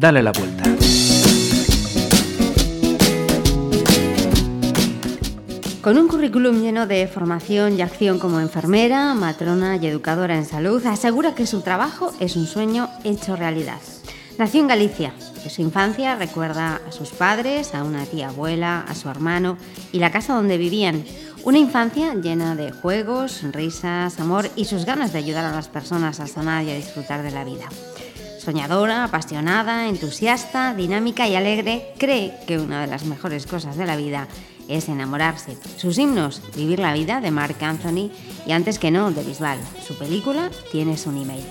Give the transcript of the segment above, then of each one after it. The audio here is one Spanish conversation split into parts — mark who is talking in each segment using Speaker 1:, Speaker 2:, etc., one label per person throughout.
Speaker 1: Dale la vuelta.
Speaker 2: Con un currículum lleno de formación y acción como enfermera, matrona y educadora en salud, asegura que su trabajo es un sueño hecho realidad. Nació en Galicia. De su infancia recuerda a sus padres, a una tía abuela, a su hermano y la casa donde vivían. Una infancia llena de juegos, risas, amor y sus ganas de ayudar a las personas a sanar y a disfrutar de la vida. Soñadora, apasionada, entusiasta, dinámica y alegre, cree que una de las mejores cosas de la vida es enamorarse. Sus himnos, Vivir la vida de Mark Anthony y antes que no, de Bisbal. Su película, Tienes un email.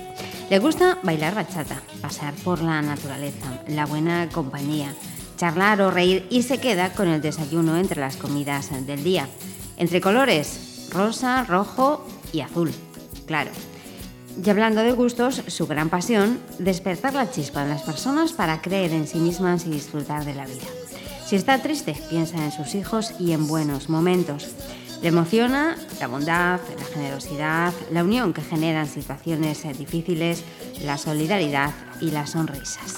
Speaker 2: Le gusta bailar bachata, pasear por la naturaleza, la buena compañía, charlar o reír y se queda con el desayuno entre las comidas del día. Entre colores, rosa, rojo y azul. Claro. Y hablando de gustos, su gran pasión, despertar la chispa en las personas para creer en sí mismas y disfrutar de la vida. Si está triste, piensa en sus hijos y en buenos momentos. Le emociona la bondad, la generosidad, la unión que generan situaciones difíciles, la solidaridad y las sonrisas.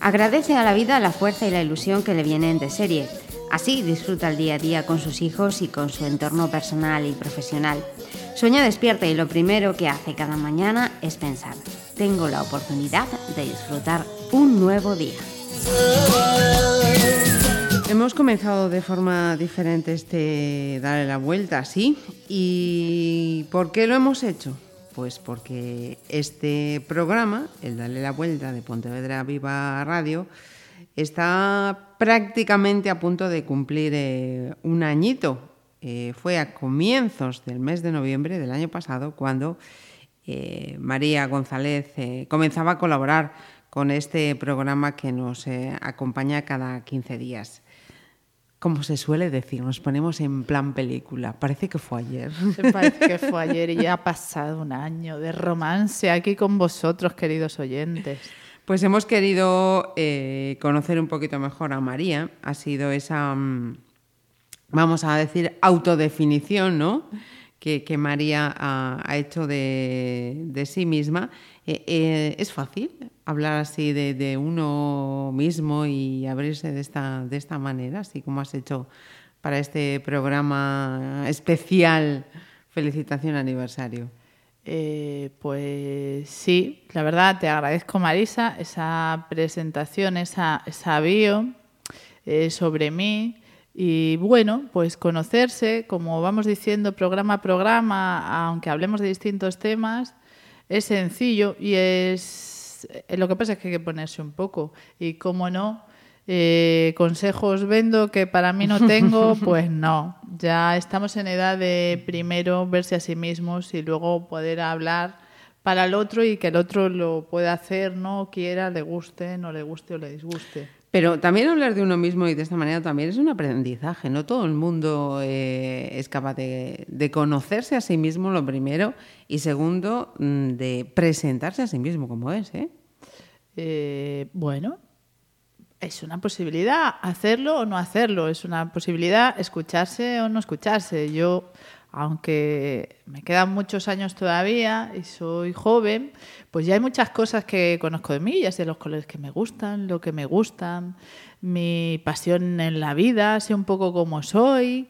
Speaker 2: Agradece a la vida la fuerza y la ilusión que le vienen de serie. Así disfruta el día a día con sus hijos y con su entorno personal y profesional. Sueña despierta y lo primero que hace cada mañana es pensar, tengo la oportunidad de disfrutar un nuevo día.
Speaker 3: Hemos comenzado de forma diferente este Darle la Vuelta, ¿sí? ¿Y por qué lo hemos hecho? Pues porque este programa, el Dale la Vuelta de Pontevedra Viva Radio, está prácticamente a punto de cumplir eh, un añito. Eh, fue a comienzos del mes de noviembre del año pasado cuando eh, María González comenzaba a colaborar con este programa que nos acompaña cada 15 días como se suele decir, nos ponemos en plan película. Parece que fue ayer.
Speaker 4: Parece que fue ayer y ya ha pasado un año de romance aquí con vosotros, queridos oyentes.
Speaker 3: Pues hemos querido eh, conocer un poquito mejor a María. Ha sido esa, mm, vamos a decir, autodefinición, ¿no? Que, María ha, hecho de, sí misma. Eh, eh, ¿Es fácil hablar así de, uno mismo y abrirse de esta, de esta manera, así como has hecho para este programa especial Felicitación Aniversario?
Speaker 4: Eh, pues sí, la verdad te agradezco Marisa esa presentación, esa, esa bio sobre mí y bueno, pues conocerse, como vamos diciendo programa a programa, aunque hablemos de distintos temas, es sencillo y es eh, lo que pasa es que hay que ponerse un poco. Y como no, eh, consejos vendo que para mí no tengo, pues no. Ya estamos en edad de primero verse a sí mismos y luego poder hablar para el otro y que el otro lo pueda hacer, no quiera, le guste, no le guste o le disguste.
Speaker 3: Pero también hablar de uno mismo y de esta manera también es un aprendizaje. No todo el mundo eh, es capaz de, conocerse a sí mismo, lo primero, y segundo, mm, de presentarse a sí mismo como es. ¿eh?
Speaker 4: Eh, bueno, es una posibilidad hacerlo o no hacerlo. Es una posibilidad escucharse o no escucharse. Yo aunque me quedan muchos años todavía y soy joven, pues ya hay muchas cosas que conozco de mí, ya sé los colores que me gustan, lo que me gustan, mi pasión en la vida, sé un poco cómo soy,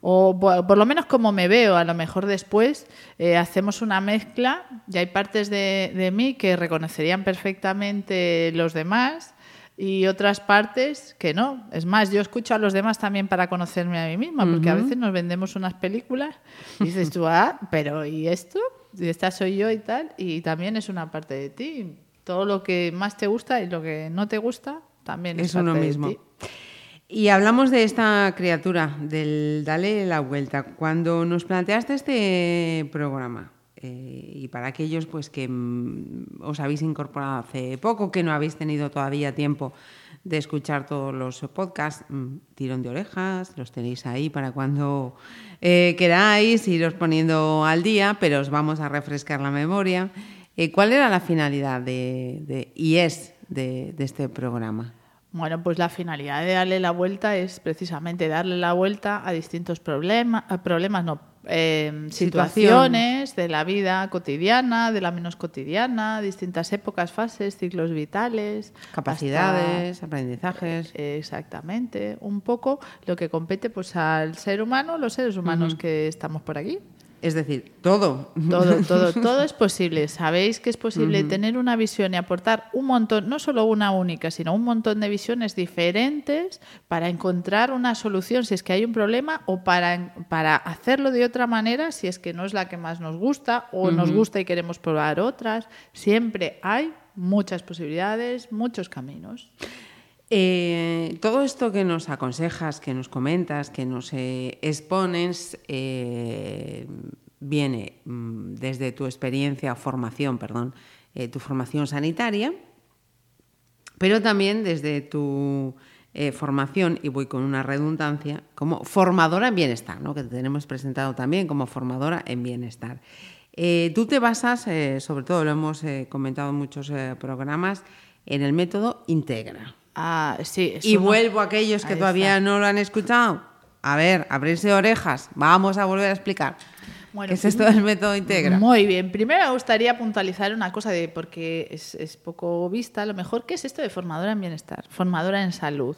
Speaker 4: o por, lo menos cómo me veo. A lo mejor después eh, hacemos una mezcla y hay partes de, de mí que reconocerían perfectamente los demás y otras partes que no. Es más, yo escucho a los demás también para conocerme a mí misma, porque a veces nos vendemos unas películas y dices tú, ah, pero ¿y esto? Y esta soy yo y tal, y también es una parte de ti. Todo lo que más te gusta y lo que no te gusta también es, uno mismo.
Speaker 3: Y hablamos de esta criatura, del Dale la vuelta. Cuando nos planteaste este programa, eh, y para aquellos pues que mm, os habéis incorporado hace poco, que no habéis tenido todavía tiempo de escuchar todos los podcasts, mm, tirón de orejas, los tenéis ahí para cuando eh, queráis iros poniendo al día, pero os vamos a refrescar la memoria. Eh, ¿Cuál era la finalidad de, y es de, de este programa?
Speaker 4: Bueno, pues la finalidad de darle la vuelta es precisamente darle la vuelta a distintos problemas, problemas no, eh, situaciones de la vida cotidiana, de la menos cotidiana, distintas épocas, fases, ciclos vitales.
Speaker 3: Capacidades, aprendizajes.
Speaker 4: Eh, exactamente. Un poco lo que compete pues al ser humano, los seres humanos que estamos por aquí.
Speaker 3: Es decir, todo.
Speaker 4: Todo, todo, todo es posible. Sabéis que es posible tener una visión y aportar un montón, no solo una única, sino un montón de visiones diferentes para encontrar una solución si es que hay un problema o para, para hacerlo de otra manera si es que no es la que más nos gusta o nos gusta y queremos probar otras. Siempre hay muchas posibilidades, muchos caminos.
Speaker 3: Eh, todo esto que nos aconsejas, que nos comentas, que nos eh, expones, eh, viene mm, desde tu experiencia, formación, perdón, tu formación sanitaria, pero también desde tu formación, y voy con una redundancia, como formadora en bienestar, que te tenemos presentado también como formadora en bienestar. tú te basas, sobre todo lo hemos comentado en muchos programas, en el método Integra.
Speaker 4: Ah, sí.
Speaker 3: Y vuelvo a aquellos que todavía no lo han escuchado. A ver, abrirse orejas. Vamos a volver a explicar. ¿Qué es esto del método Integra?
Speaker 4: Muy bien. Primero me gustaría puntualizar una cosa de porque es, poco vista. A lo mejor, ¿qué es esto de formadora en bienestar? Formadora en salud.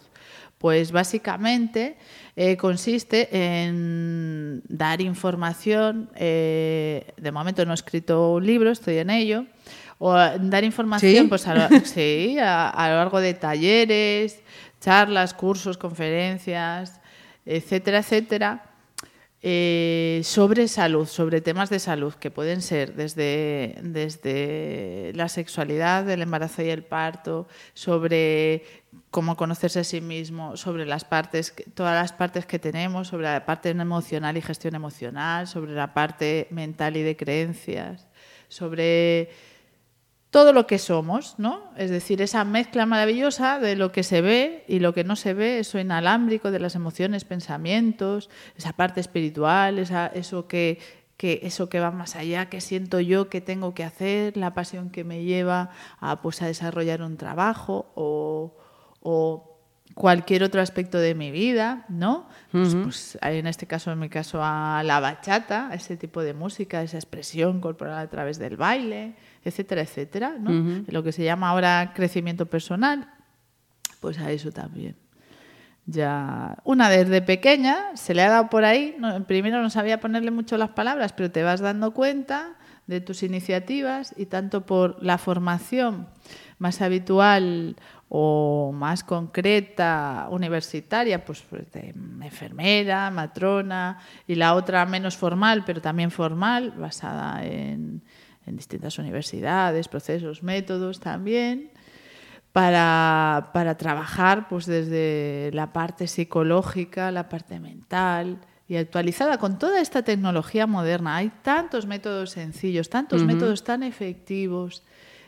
Speaker 4: Pues básicamente eh, consiste en dar información. Eh, de momento no he escrito un libro, estoy en ello o dar información pues a lo, sí, a, lo largo de talleres, charlas, cursos, conferencias, etcétera, etcétera, eh, sobre salud, sobre temas de salud, que pueden ser desde, desde la sexualidad, el embarazo y el parto, sobre cómo conocerse a sí mismo, sobre las partes, todas las partes que tenemos, sobre la parte emocional y gestión emocional, sobre la parte mental y de creencias, sobre todo lo que somos, ¿no? Es decir, esa mezcla maravillosa de lo que se ve y lo que no se ve, eso inalámbrico de las emociones, pensamientos, esa parte espiritual, esa, eso que, que, eso que va más allá, que siento yo que tengo que hacer, la pasión que me lleva a, pues, a desarrollar un trabajo o, cualquier otro aspecto de mi vida, ¿no? Pues, pues, en este caso, en mi caso, a la bachata, a ese tipo de música, esa expresión corporal a través del baile, etcétera, etcétera, ¿no? Lo que se llama ahora crecimiento personal, pues a eso también. Ya, una desde pequeña se le ha dado por ahí, primero no sabía ponerle mucho las palabras, pero te vas dando cuenta de tus iniciativas y tanto por la formación más habitual o más concreta, universitaria, pues, pues de enfermera, matrona, y la otra menos formal, pero también formal, basada en, en distintas universidades, procesos, métodos también, para, para, trabajar pues desde la parte psicológica, la parte mental y actualizada con toda esta tecnología moderna. Hay tantos métodos sencillos, tantos métodos tan efectivos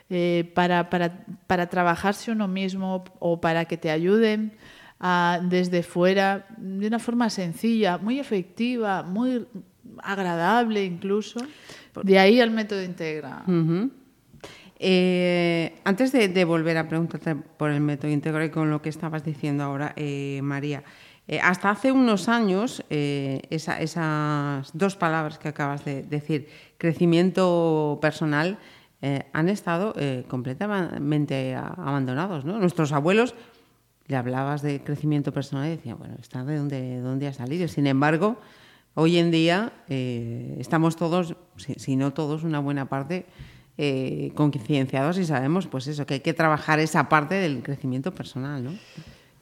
Speaker 4: eh, para, para, para, trabajarse uno mismo o para que te ayuden a, desde fuera de una forma sencilla, muy efectiva, muy agradable incluso. De ahí el método integra.
Speaker 3: Eh, antes de, volver a preguntarte por el método integra y con lo que estabas diciendo ahora, eh, María, eh, hasta hace unos años esas dos palabras que acabas de decir, crecimiento personal, han estado completamente abandonados. ¿no? Nuestros abuelos le hablabas de crecimiento personal y decían, bueno, ¿está de dónde, de dónde ha salido? Sin embargo, Hoy en día eh, estamos todos, si, no todos, una buena parte, eh, concienciados y sabemos pues eso, que hay que trabajar esa parte del crecimiento personal, ¿no?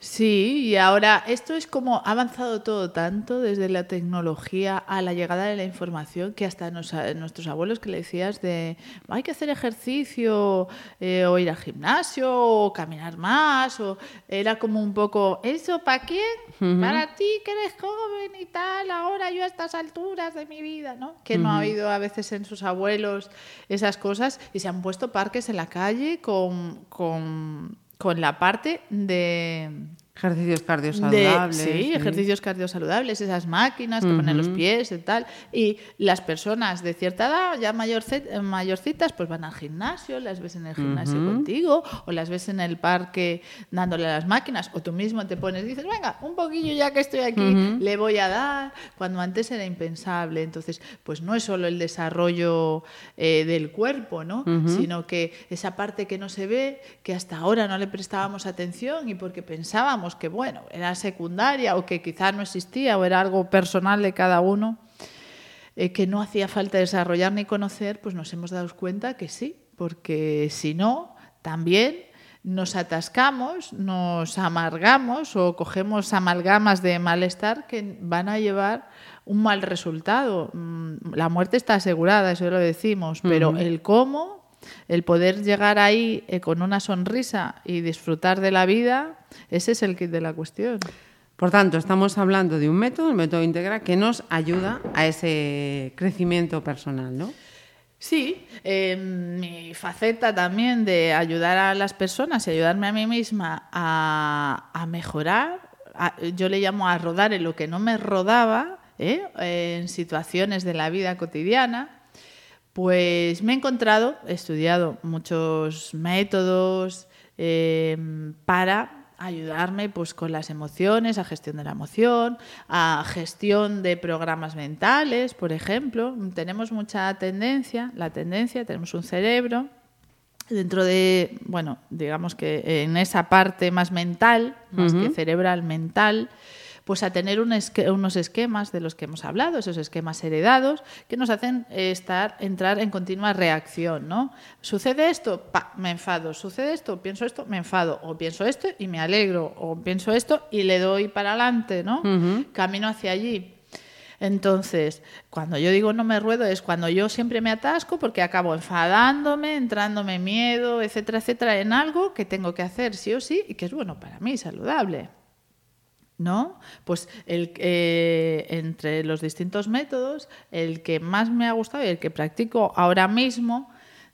Speaker 4: Sí, y ahora esto es como ha avanzado todo tanto desde la tecnología a la llegada de la información que hasta nuestros abuelos que le decías de hay que hacer ejercicio eh, o ir al gimnasio o caminar más o era como un poco eso para quién para ti que eres joven y tal yo a estas alturas de mi vida no que no ha habido a veces en sus abuelos esas cosas y se han puesto parques en la calle con, con con la parte de
Speaker 3: Ejercicios cardiosaludables.
Speaker 4: sí, ejercicios cardiosaludables, esas máquinas que ponen los pies y tal. Y las personas de cierta edad, ya mayorce- mayorcitas, pues van al gimnasio, las ves en el gimnasio contigo, o las ves en el parque dándole a las máquinas, o tú mismo te pones y dices, venga, un poquillo ya que estoy aquí, le voy a dar, cuando antes era impensable. Entonces, pues no es solo el desarrollo eh, del cuerpo, ¿no? Sino que esa parte que no se ve, que hasta ahora no le prestábamos atención y porque pensábamos que, bueno, era secundaria o que quizás no existía o era algo personal de cada uno, eh, que no hacía falta desarrollar ni conocer, pues nos hemos dado cuenta que sí, porque si no, también nos atascamos, nos amargamos o cogemos amalgamas de malestar que van a llevar un mal resultado. Mm, La muerte está asegurada, eso lo decimos, pero el cómo, el poder llegar ahí eh, con una sonrisa y disfrutar de la vida, ese es el kit de la cuestión.
Speaker 3: Por tanto, estamos hablando de un método, el método Integra, que nos ayuda a ese crecimiento personal, ¿no?
Speaker 4: Sí, eh, mi faceta también de ayudar a las personas y ayudarme a mí misma a, a mejorar, a- yo le llamo a rodar en lo que no me rodaba, ¿eh? en situaciones de la vida cotidiana, pues me he encontrado, he estudiado muchos métodos eh, para ayudarme pues con las emociones, a gestión de la emoción, a gestión de programas mentales, por ejemplo. Tenemos mucha tendencia, la tendencia, tenemos un cerebro dentro de, bueno, digamos que en esa parte más mental, más que cerebral, mental, pues a tener un esque- unos esquemas de los que hemos hablado, esos esquemas heredados, que nos hacen eh, estar, entrar en continua reacción, ¿no? Sucede esto, pa, me enfado, sucede esto, pienso esto, me enfado, o pienso esto y me alegro, o pienso esto y le doy para adelante, ¿no? Camino hacia allí. Entonces, cuando yo digo no me ruedo es cuando yo siempre me atasco porque acabo enfadándome, entrándome miedo, etcétera, etcétera, en algo que tengo que hacer sí o sí y que es bueno para mí, saludable. ¿No? Pues el, eh, entre los distintos métodos, el que más me ha gustado y el que practico ahora mismo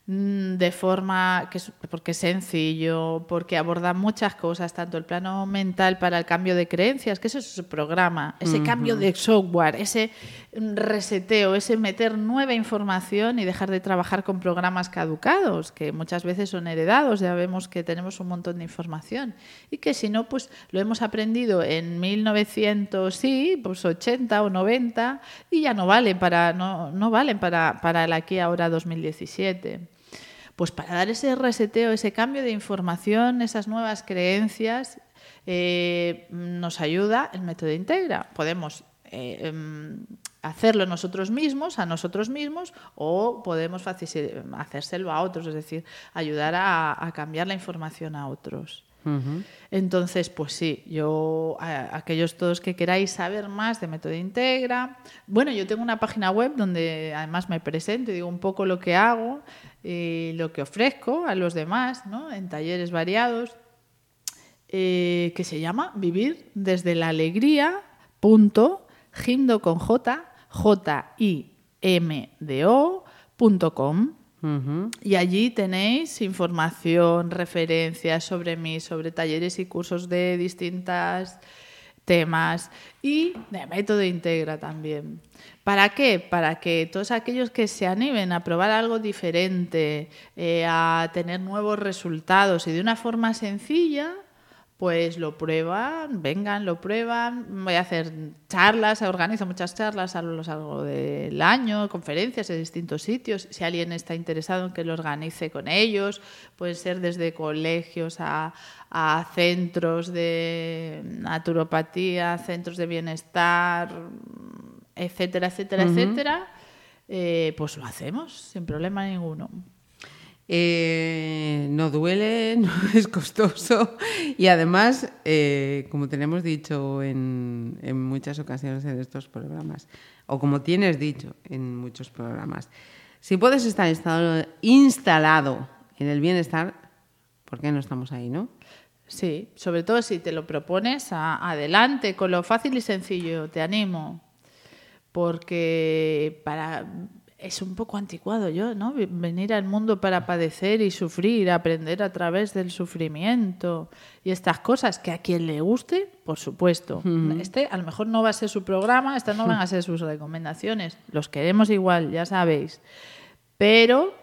Speaker 4: de forma que es, porque es sencillo, porque aborda muchas cosas, tanto el plano mental para el cambio de creencias, que eso es su programa, ese cambio de software, ese mm, reseteo, ese meter nueva información y dejar de trabajar con programas caducados, que muchas veces son heredados, ya vemos que tenemos un montón de información y que si no, pues lo hemos aprendido en 1900, sí, pues 80 o 90 y ya no valen para, no, no valen para, para el aquí ahora 2017 pues para dar ese reseteo, ese cambio de información, esas nuevas creencias, eh, nos ayuda el método Integra. Podemos eh, em, hacerlo nosotros mismos, a nosotros mismos, o podemos hacérselo a otros, es decir, ayudar a cambiar la información a otros. Entonces, pues sí, yo, a- aquellos todos que queráis saber más de Método Integra, bueno, yo tengo una página web donde además me presento y digo un poco lo que hago y lo que ofrezco a los demás, ¿no? En talleres variados, eh, que se llama Vivir desde la alegría, punto, con J, J I M D O, punto com. Y allí tenéis información, referencias sobre mí, sobre talleres y cursos de distintos temas y de método integra también. ¿Para qué? Para que todos aquellos que se animen a probar algo diferente, eh, a tener nuevos resultados y de una forma sencilla, pues lo prueban, vengan, lo prueban. Voy a hacer charlas, organizo muchas charlas a lo largo del año, conferencias en distintos sitios. Si alguien está interesado en que lo organice con ellos, puede ser desde colegios a, a centros de naturopatía, centros de bienestar, etcétera, etcétera, etcétera. Eh, pues lo hacemos sin problema ninguno.
Speaker 3: Eh, no duele, no es costoso y además, eh, como tenemos dicho en, en muchas ocasiones en estos programas, o como tienes dicho en muchos programas, si puedes estar instalado, instalado en el bienestar, ¿por qué no estamos ahí, no?
Speaker 4: Sí, sobre todo si te lo propones, adelante, con lo fácil y sencillo, te animo. Porque para es un poco anticuado yo, ¿no? Venir al mundo para padecer y sufrir, aprender a través del sufrimiento y estas cosas que a quien le guste, por supuesto. Este a lo mejor no va a ser su programa, estas no van a ser sus recomendaciones. Los queremos igual, ya sabéis. Pero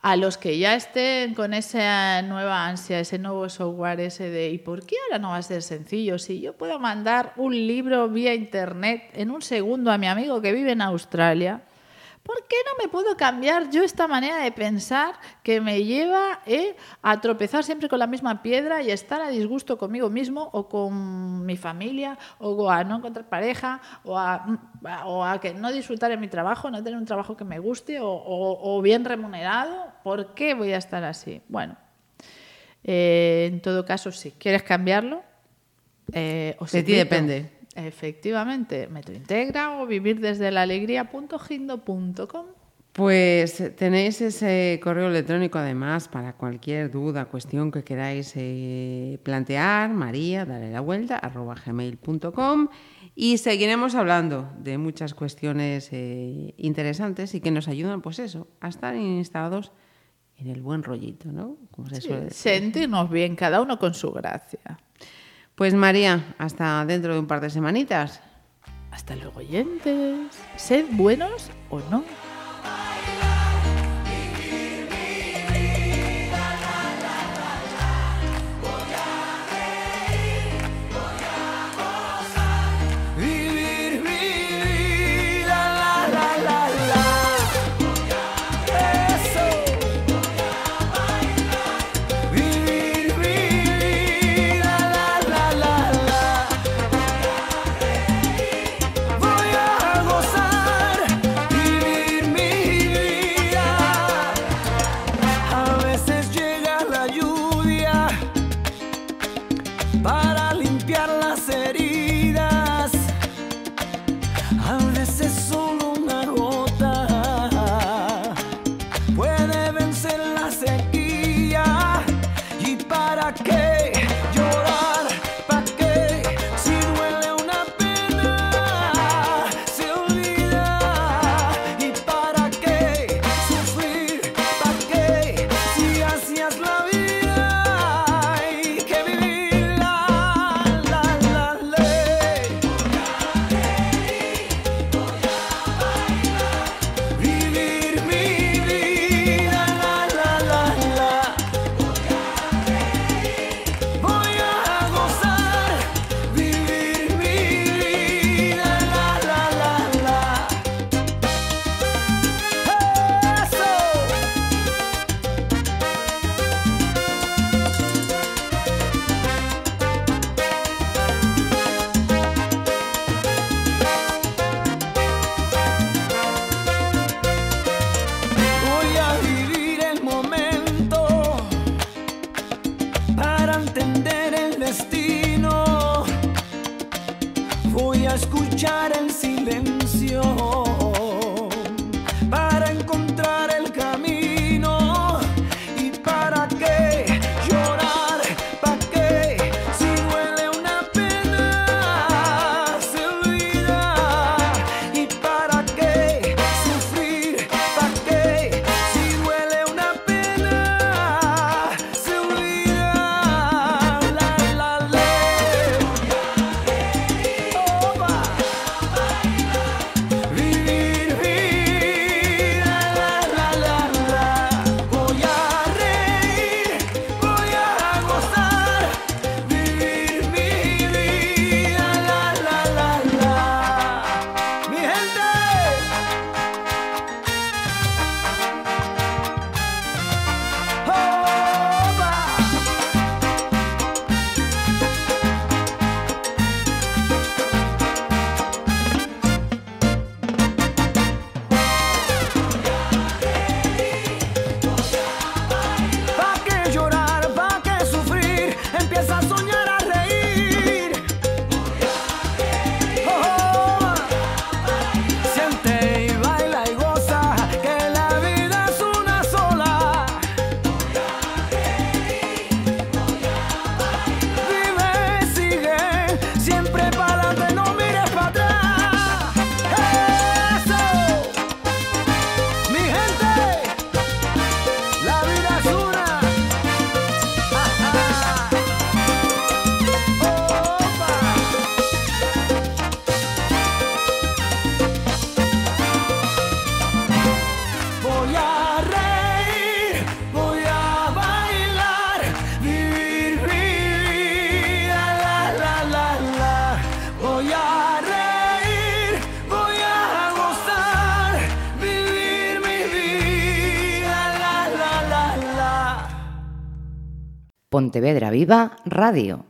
Speaker 4: a los que ya estén con esa nueva ansia, ese nuevo software, ese de ¿y por qué ahora no va a ser sencillo? Si yo puedo mandar un libro vía internet en un segundo a mi amigo que vive en Australia, ¿Por qué no me puedo cambiar yo esta manera de pensar que me lleva eh, a tropezar siempre con la misma piedra y estar a disgusto conmigo mismo o con mi familia o a no encontrar pareja o a, que no disfrutar en mi trabajo, no tener un trabajo que me guste o, bien remunerado? ¿Por qué voy a estar así? Bueno, eh, en todo caso, si quieres cambiarlo,
Speaker 3: eh, de ti depende.
Speaker 4: Efectivamente, Integra o vivir desde la alegría.gindo.com.
Speaker 3: Pues tenéis ese correo electrónico además para cualquier duda, cuestión que queráis eh, plantear, María, dale la vuelta, arroba gmail.com y seguiremos hablando de muchas cuestiones eh, interesantes y que nos ayudan, pues eso, a estar instalados en el buen rollito, ¿no?
Speaker 4: sentirnos bien, cada uno con su gracia.
Speaker 3: Pues María, hasta dentro de un par de semanitas.
Speaker 4: Hasta luego, oyentes. Sed buenos o no.
Speaker 1: Pontevedra Viva Radio.